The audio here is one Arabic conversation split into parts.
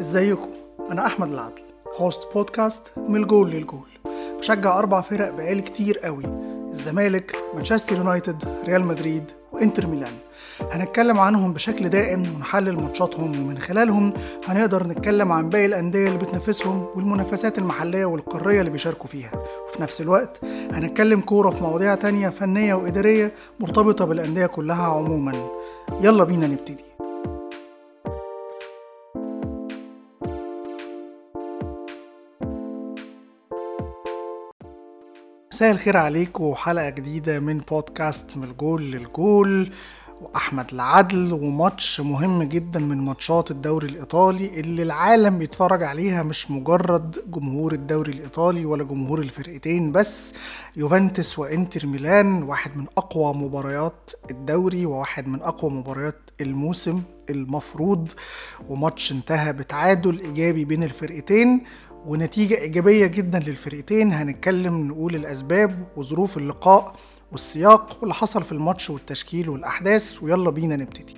ازيكم؟ أنا أحمد العدل host بودكاست من الجول للجول. بشجع أربع فرق بقالي كتير قوي الزمالك مانشستر يونايتد ريال مدريد وإنتر ميلان. هنتكلم عنهم بشكل دائم ونحلل ماتشاتهم ومن خلالهم هنقدر نتكلم عن باقي الأندية اللي بتنافسهم والمنافسات المحلية والقارية اللي بيشاركوا فيها. وفي نفس الوقت هنتكلم كورة في مواضيع تانية فنية وإدارية مرتبطة بالأندية كلها عموما. يلا بينا نبتدي. مساء الخير عليكم وحلقة جديدة من بودكاست من الجول للجول. وأحمد العدل وماتش مهم جدا من ماتشات الدوري الإيطالي اللي العالم بيتفرج عليها مش مجرد جمهور الدوري الإيطالي ولا جمهور الفرقتين بس. يوفنتوس وإنتر ميلان واحد من أقوى مباريات الدوري وواحد من أقوى مباريات الموسم المفروض. وماتش انتهى بتعادل إيجابي بين الفرقتين. ونتيجة إيجابية جدا للفرقتين هنتكلم نقول الأسباب وظروف اللقاء والسياق واللي حصل في الماتش والتشكيل والأحداث ويلا بينا نبتدي.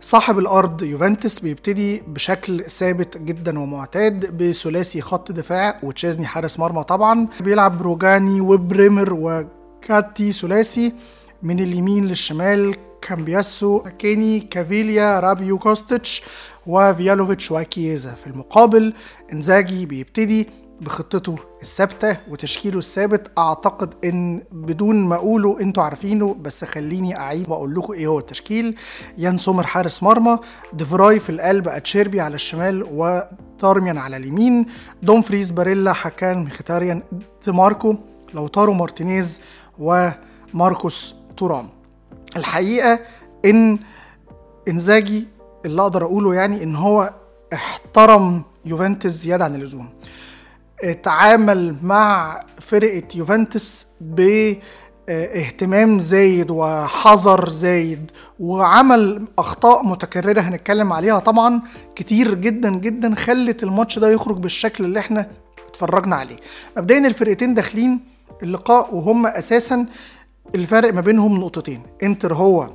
صاحب الأرض يوفنتوس بيبتدي بشكل ثابت جدا ومعتاد بثلاثي خط دفاع وتشيزني حارس مرمى طبعا بيلعب بروجاني وبريمر وكاتي ثلاثي من اليمين للشمال كامبياسو ماكيني كافيليا رابيو كوستيتش وفلاهوفيتش وكييزا. في المقابل إنزاجي بيبتدي بخطته الثابتة وتشكيله الثابت. أعتقد إن بدون ما أقوله أنتوا عارفينه بس خليني أعيد وأقول لكم إيه هو التشكيل. يان سومر حارس مرمى ديفراي في القلب أتشيربي على الشمال ودارميان على اليمين دومفريز باريلا هاكان مخيتاريان ديماركو لوتارو مارتينيز وماركوس تورام. الحقيقة إن إنزاجي اللي أقدر أقوله يعني إن هو احترم يوفنتوس زيادة عن اللزوم. اتعامل مع فرقة يوفنتوس باهتمام زايد وحذر زايد وعمل أخطاء متكررة هنتكلم عليها طبعا كتير جدا جدا خلت الماتش ده يخرج بالشكل اللي إحنا اتفرجنا عليه. مبدئيا الفرقتين داخلين اللقاء وهم أساسا الفرق ما بينهم نقطتين. إنتر هو آه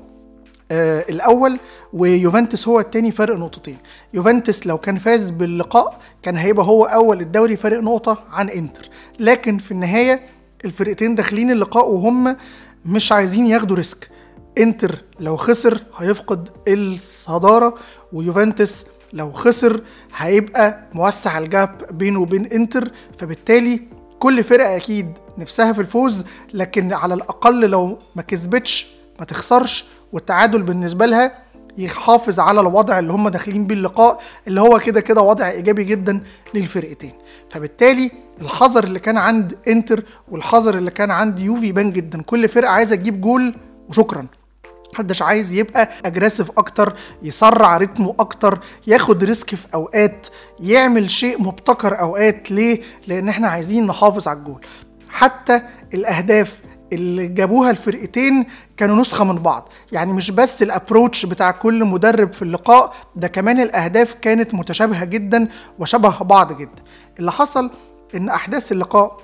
الأول ويوفنتوس هو الثاني فرق نقطتين. يوفنتوس لو كان فاز باللقاء كان هيبقى هو أول الدوري فرق نقطة عن إنتر. لكن في النهاية الفرقتين داخلين اللقاء وهم مش عايزين ياخدوا risk. إنتر لو خسر هيفقد الصدارة ويوفنتوس لو خسر هيبقى موسع الجاب بينه وبين إنتر. فبالتالي كل فرقة أكيد نفسها في الفوز لكن على الأقل لو ما كسبتش ما تخسرش والتعادل بالنسبة لها يحافظ على الوضع اللي هم داخلين بيه اللقاء اللي هو كده كده وضع إيجابي جدا للفرقتين. فبالتالي الحذر اللي كان عند إنتر والحذر اللي كان عند يوفي يبان جدا. كل فرقة عايزة تجيب جول وشكرا. محدش عايز يبقى aggressive أكتر يسرع رتمه أكتر ياخد risk في أوقات يعمل شيء مبتكر أوقات. ليه؟ لأن إحنا عايزين نحافظ على الجول. حتى الأهداف اللي جابوها الفرقتين كانوا نسخة من بعض. يعني مش بس ال approach بتاع كل مدرب في اللقاء ده كمان الأهداف كانت متشابهة جدا وشبه بعض جدا. اللي حصل إن أحداث اللقاء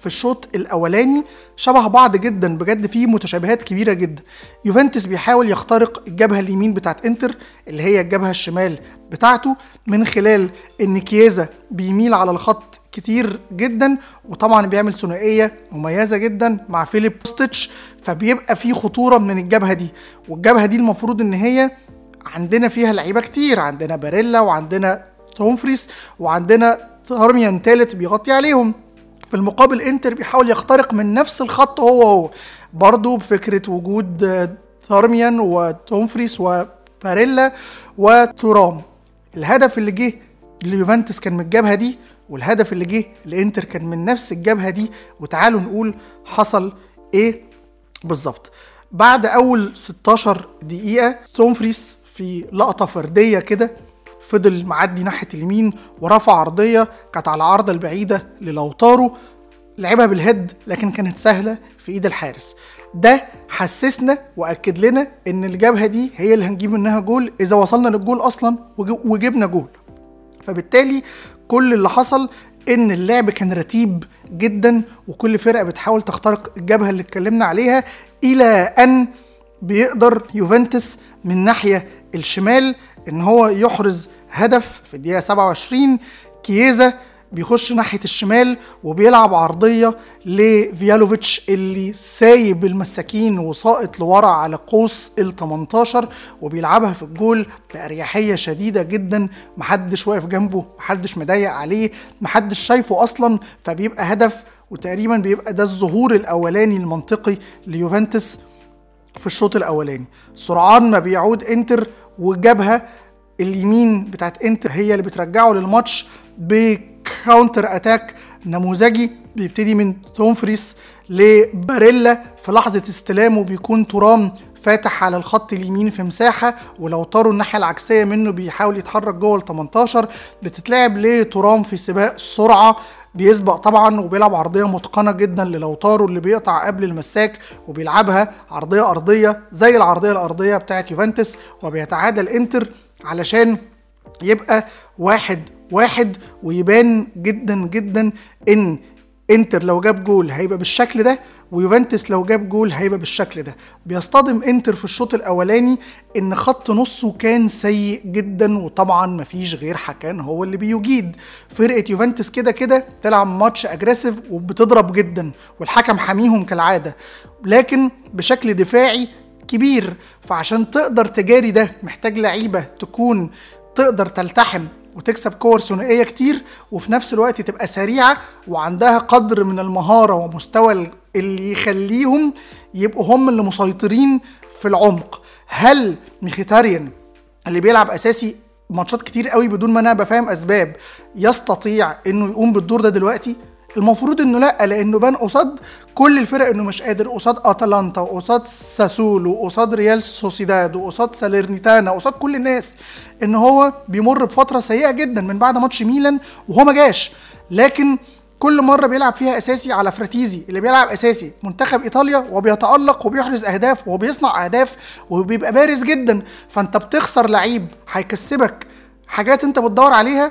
في الشوط الأولاني شبه بعض جدا بجد فيه متشابهات كبيرة جدا. يوفنتوس بيحاول يخترق الجبهة اليمين بتاعت إنتر اللي هي الجبهة الشمال بتاعته من خلال إن كييزا بيميل على الخط كتير جدا وطبعا بيعمل ثنائية مميزة جدا مع فيليب كوستيتش فبيبقى في خطورة من الجبهة دي. والجبهة دي المفروض إن هي عندنا فيها لعيبة كتير عندنا باريلا وعندنا دومفريس وعندنا دارميان تالت بيغطي عليهم. في المقابل إنتر بيحاول يخترق من نفس الخط هو هو. برضه بفكرة وجود دارميان ودومفريس وباريلا وتورام. الهدف اللي جه ليوفنتوس كان من الجبهة دي والهدف اللي جه لإنتر كان من نفس الجبهة دي. وتعالوا نقول حصل إيه بالظبط. بعد أول 16 دقيقة دومفريس في لقطة فردية كده فضل معدي ناحية اليمين ورفع عرضية كانت على العارضه البعيدة للوتارو لعبها بال head لكن كانت سهلة في إيد الحارس. ده حسسنا وأكد لنا إن الجبهة دي هي اللي هنجيب منها جول إذا وصلنا للجول أصلا وجبنا جول. فبالتالي كل اللي حصل إن اللعب كان رتيب جدا وكل فرقة بتحاول تخترق الجبهة اللي اتكلمنا عليها إلى أن بيقدر يوفنتوس من ناحية الشمال إن هو يحرز هدف في الدقيقة 27 كييزا بيخش ناحية الشمال وبيلعب عرضية لفيالوفيتش اللي سايب المساكين وساقط لورا على قوس ال 18 وبيلعبها في الجول بأريحية شديدة جدا. محدش واقف جنبه محدش مضايق عليه محدش شايفه أصلا فبيبقى هدف وتقريبا بيبقى ده الظهور الأولاني المنطقي ليوفنتوس في الشوط الأولاني. سرعان ما بيعود إنتر والجبهة. اليمين بتاعت إنتر هي اللي بترجعه للماتش. ب counter attack نموذجي بيبتدي من دومفريس لباريلا في لحظة استلامه بيكون تورام فاتح على الخط اليمين في مساحة ولاوتارو الناحية العكسية منه بيحاول يتحرك جوه ال 18 بتتلعب لتورام في سباق سرعة بيسبق طبعا وبيلعب عرضية متقنة جدا للاوتارو اللي بيقطع قبل المساك وبيلعبها عرضية أرضية زي العرضية الأرضية بتاعت يوفنتوس وبيتعادل انتر علشان يبقى واحد واحد ويبان جدا جدا إن إنتر لو جاب جول هيبقى بالشكل ده ويوفنتوس لو جاب جول هيبقى بالشكل ده. بيصطدم إنتر في الشوط الأولاني إن خط نصه كان سيء جدا وطبعا مفيش غير حكان هو اللي بيجيد. فرقة يوفنتوس كده كده تلعب ماتش أجريسيف وبتضرب جدا والحكم حاميهم كالعادة. لكن بشكل دفاعي كبير فعشان تقدر تجاري ده محتاج لعيبة تكون تقدر تلتحم وتكسب كور ثنائية كتير وفي نفس الوقت تبقى سريعة وعندها قدر من المهارة ومستوى اللي يخليهم يبقوا هم اللي مسيطرين في العمق. هل ميخيتاريان اللي بيلعب أساسي ماتشات كتير قوي بدون ما أنا ابقى فاهم أسباب يستطيع إنه يقوم بالدور ده دلوقتي؟ المفروض إنه لأ لأنه بان قصاد كل الفرق إنه مش قادر قصاد أتلانتا وقصاد ساسولو وقصاد ريال سوسيداد وقصاد ساليرنيتانا وقصاد كل الناس إن هو بيمر بفترة سيئة جدا من بعد ماتش ميلان وهو ما جاش. لكن كل مرة بيلعب فيها أساسي على فراتيزي اللي بيلعب أساسي منتخب إيطاليا وبيتألق وبيحرز أهداف وبيصنع أهداف وبيبقى بارز جدا. فأنت بتخسر لعيب هيكسبك حاجات أنت بتدور عليها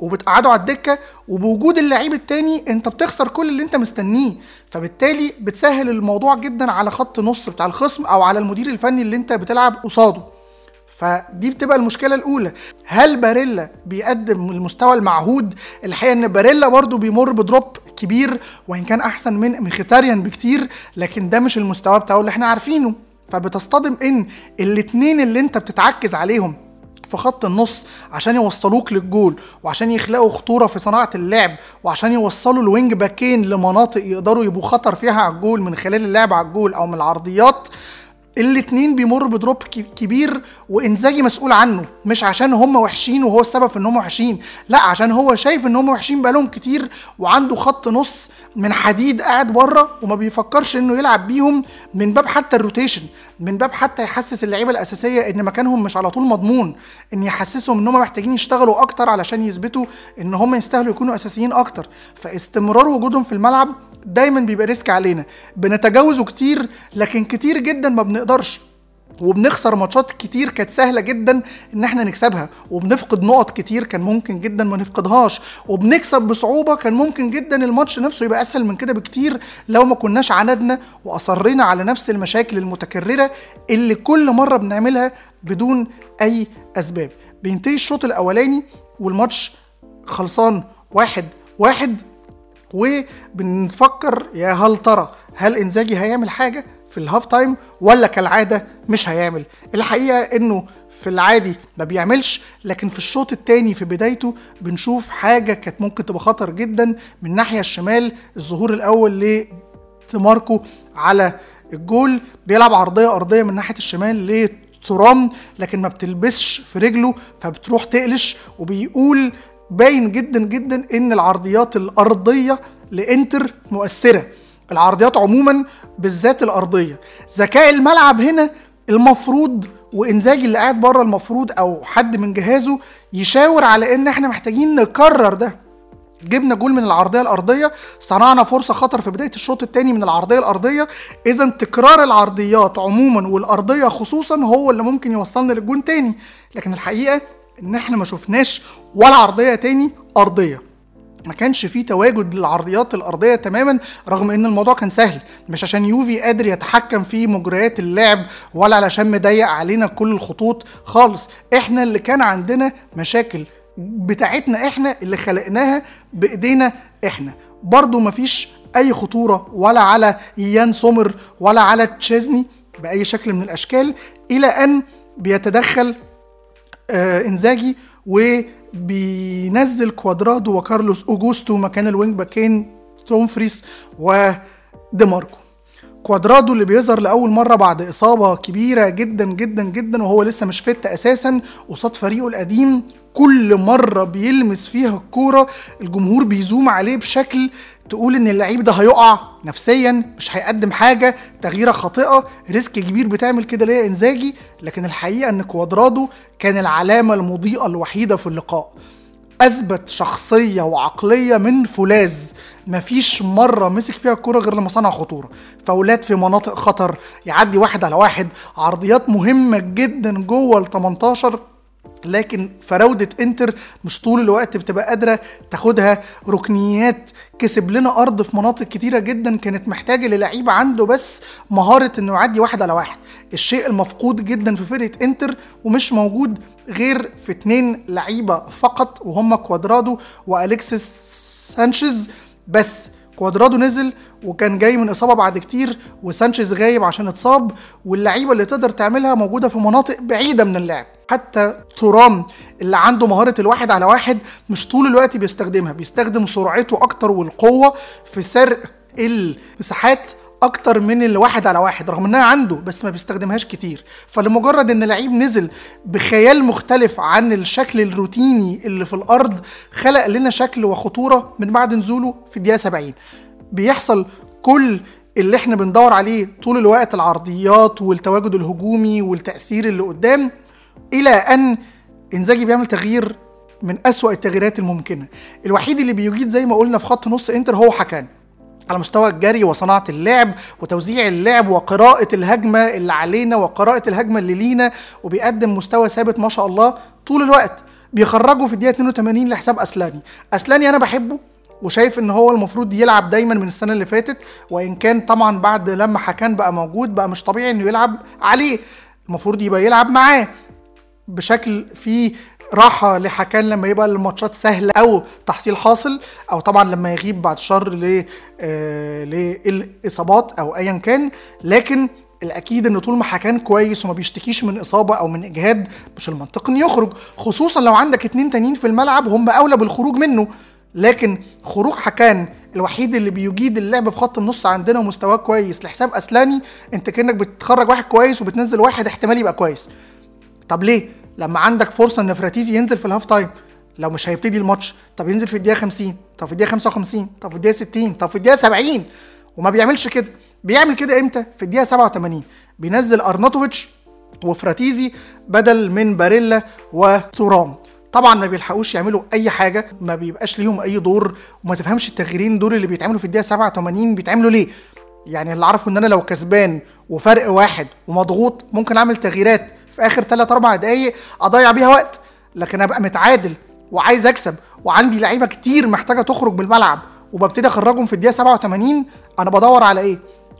وبتقعده على الدكة وبوجود اللعيب التاني انت بتخسر كل اللي انت مستنيه. فبالتالي بتسهل الموضوع جدا على خط نص بتاع الخصم أو على المدير الفني اللي انت بتلعب قصاده. فدي بتبقى المشكلة الأولى. هل باريلا بيقدم المستوى المعهود؟ الحقيقة إن باريلا برضو بيمر ب drop كبير وإن كان أحسن من ميخيتاريان بكتير لكن ده مش المستوى بتاعه اللي إحنا عارفينه. فبتصطدم إن الاتنين اللي انت بتتعكز عليهم في خط النص عشان يوصلوك للجول وعشان يخلقوا خطورة في صناعة اللعب وعشان يوصلوا الوينج باكين لمناطق يقدروا يبقوا خطر فيها على الجول من خلال اللعب على الجول أو من العرضيات. الاتنين بيمروا بدروب كبير وإنزاجي مسؤول عنه مش عشان هم وحشين وهو السبب في إن هم وحشين لا عشان هو شايف إن هم وحشين بقالهم كتير وعنده خط نص من حديد قاعد بره وما بيفكرش إنه يلعب بيهم من باب حتى الروتيشن من باب حتى يحسس اللعيبة الأساسية إن مكانهم مش على طول مضمون إن يحسسهم إن هم محتاجين يشتغلوا أكتر علشان يثبتوا إن هم يستاهلوا يكونوا أساسيين أكتر. فاستمرار وجودهم في الملعب دايما بيبقى ريسك علينا. بنتجاوزه كتير لكن كتير جدا ما بنقدرش. وبنخسر ماتشات كتير كانت سهلة جدا إن إحنا نكسبها وبنفقد نقط كتير كان ممكن جدا ما نفقدهاش وبنكسب بصعوبة كان ممكن جدا الماتش نفسه يبقى أسهل من كده بكتير لو ما كناش عندنا وأصرينا على نفس المشاكل المتكررة اللي كل مرة بنعملها بدون أي أسباب. بينتهي الشوط الأولاني والماتش خلصان واحد واحد وبنفكر يا هل ترى هل إنزاجي هيعمل حاجة؟ في ال half time ولا كالعادة مش هيعمل. الحقيقة إنه في العادي ما بيعملش لكن في الشوط الثاني في بدايته بنشوف حاجة كانت ممكن تبقى خطر جدا من الناحيه الشمال. الظهور الأول لديماركو على الجول. بيلعب عرضية أرضية من ناحية الشمال لتورام لكن ما بتلبسش في رجله فبتروح تقلش. وبيقول باين جدا جدا إن العرضيات الأرضية لإنتر مؤثرة. العرضيات عموما بالذات الأرضية. ذكاء الملعب هنا المفروض وانزاجي اللي قاعد بره المفروض أو حد من جهازه يشاور على إن إحنا محتاجين نكرر ده. جبنا جول من العرضية الأرضية صنعنا فرصة خطر في بداية الشوط الثاني من العرضية الأرضية. إذا تكرار العرضيات عموما والأرضية خصوصا هو اللي ممكن يوصلنا للجون تاني. لكن الحقيقة إن إحنا ما شفناش ولا عرضية تاني أرضية. ما كانش فيه تواجد للعرضيات الأرضية تماما رغم إن الموضوع كان سهل. مش عشان يوفي قادر يتحكم في مجريات اللعب ولا علشان مضيق علينا كل الخطوط خالص. إحنا اللي كان عندنا مشاكل بتاعتنا إحنا اللي خلقناها بإيدينا إحنا. برضو مفيش أي خطورة ولا على يان سومر ولا على تشيزني بأي شكل من الأشكال إلى أن بيتدخل آه إنزاجي وبينزل كوادرادو وكارلوس أوجوستو مكان ال wing back ين دومفريس وديماركو كوادرادو اللي بيظهر لأول مرة بعد إصابة كبيرة جدا جدا جدا وهو لسه مش fit أساسا قصاد فريقه القديم كل مرة بيلمس فيها الكورة الجمهور بيزوم عليه بشكل تقول إن اللعيب ده هيقع نفسيا مش هيقدم حاجة تغييرة خاطئة risk كبير بتعمل كده ليه إنزاجي. لكن الحقيقة إن كوادرادو كان العلامة المضيئة الوحيدة في اللقاء. أثبت شخصية وعقلية من فولاذ. مفيش مرة مسك فيها الكورة غير لما صنع خطورة. فاولات في مناطق خطر يعدي واحد على واحد. عرضيات مهمة جدا جوه ال 18 لكن فراوده انتر مش طول الوقت بتبقى قادرة تاخدها. ركنيات كسب لنا أرض في مناطق كتيرة جدا كانت محتاجة للعيب عنده بس مهارة إنه يعدي واحد على واحد. الشيء المفقود جدا في فرقة انتر ومش موجود غير في اتنين لعيبة فقط وهم كوادرادو والكسيس سانشيز. بس كوادرادو نزل وكان جاي من إصابة بعد كتير وسانشيز غايب عشان اتصاب واللعيبة اللي تقدر تعملها موجودة في مناطق بعيدة من اللعب. حتى ترام اللي عنده مهارة الواحد على واحد مش طول الوقت بيستخدمها بيستخدم سرعته أكتر والقوة في سرق المساحات أكتر من الواحد على واحد رغم إنها عنده بس ما بيستخدمهاش كتير. فلمجرد إن لعيب نزل بخيال مختلف عن الشكل الروتيني اللي في الأرض خلق لنا شكل وخطورة من بعد نزوله في الدقيقة 70 بيحصل كل اللي إحنا بندور عليه طول الوقت العرضيات والتواجد الهجومي والتأثير اللي قدام إلى أن إنزاجي بيعمل تغيير من أسوأ التغييرات الممكنة. الوحيد اللي بيجيد زي ما قلنا في خط نص إنتر هو حكان. على مستوى الجري وصناعة اللعب وتوزيع اللعب وقراءة الهجمة اللي علينا وقراءة الهجمة اللي لينا وبيقدم مستوى ثابت ما شاء الله طول الوقت. بيخرجوا في الدقيقة 82 لحساب أسلاني. أسلاني أنا بحبه وشايف إن هو المفروض يلعب دايما من السنة اللي فاتت وإن كان طبعا بعد لما حكان بقى موجود بقى مش طبيعي إنه يلعب عليه. المفروض يبقى يلعب معاه. بشكل فيه راحة لحكان لما يبقى الماتشات سهلة أو تحصيل حاصل أو طبعا لما يغيب بعد شر آه للإصابات أو ايا كان. لكن الأكيد إن طول ما حكان كويس وما بيشتكيش من إصابة أو من إجهاد مش المنطق انه يخرج. خصوصا لو عندك اتنين تانيين في الملعب هم أولى بالخروج منه. لكن خروج حكان الوحيد اللي بيجيد اللعب في خط النص عندنا ومستواه كويس لحساب أسلاني أنت كأنك بتخرج واحد كويس وبتنزل واحد احتمال يبقى كويس. طب ليه؟ لما عندك فرصة إن فراتيزي ينزل في ال half time لو مش هيبتدي الماتش طب ينزل في الدقيقة 50 طب في الدقيقة 55 طب في الدقيقة 60 طب في الدقيقة 70 وما بيعملش كده. بيعمل كده إمتى؟ في الدقيقة 87 بينزل أرناتوفيتش وفراتيزي بدل من باريلا وتورام. طبعا ما بيلحقوش يعملوا أي حاجة ما بيبقاش ليهم أي دور وما تفهمش التغييرين دول اللي بيتعملوا في الدقيقة 87 بيتعملوا ليه. يعني اللي اعرفه إن أنا لو كسبان وفرق واحد ومضغوط ممكن أعمل تغييرات. في آخر 3 4 دقايق أضيع بيها وقت. لكن أبقى متعادل وعايز أكسب وعندي لعيبة كتير محتاجة تخرج من الملعب وببتدي أخرجهم في الدقيقة 87 أنا بدور على إيه؟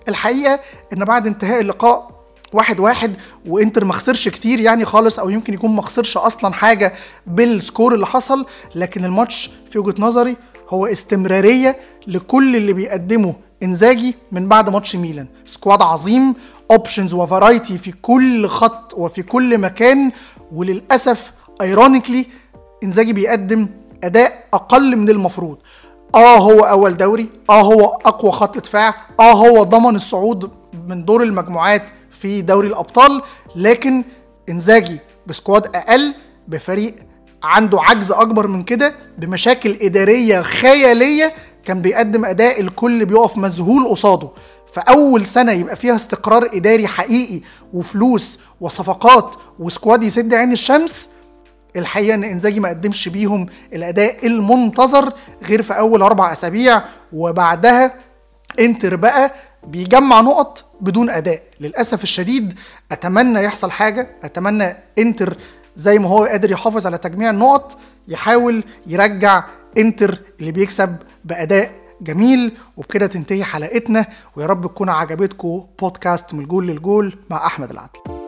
الحقيقة إن بعد انتهاء اللقاء واحد واحد وإنتر ما خسرش كتير يعني خالص أو يمكن يكون ما خسرش أصلا حاجة بال score اللي حصل لكن الماتش في وجهة نظري هو استمرارية لكل اللي بيقدمه إنزاجي من بعد ماتش ميلان. squad عظيم options و variety في كل خط وفي كل مكان. وللأسف ironically إنزاجي بيقدم أداء أقل من المفروض. آه هو أول دوري آه هو أقوى خط دفاع آه هو ضمن الصعود من دور المجموعات في دوري الأبطال. لكن إنزاجي ب squad أقل بفريق عنده عجز أكبر من كده بمشاكل إدارية خيالية كان بيقدم أداء الكل بيقف مذهول قصاده. فأول سنة يبقى فيها استقرار إداري حقيقي وفلوس وصفقات وسكواد يسد عين الشمس الحقيقة إن إنزاجي ما قدمش بيهم الأداء المنتظر غير في أول أربع أسابيع وبعدها إنتر بقى بيجمع نقط بدون أداء. للأسف الشديد أتمنى يحصل حاجة أتمنى إنتر زي ما هو قادر يحافظ على تجميع النقط يحاول يرجع إنتر اللي بيكسب بأداء جميل وبكده تنتهي حلقتنا ويا رب تكون عجبتكم بودكاست من الجول للجول مع أحمد العدل.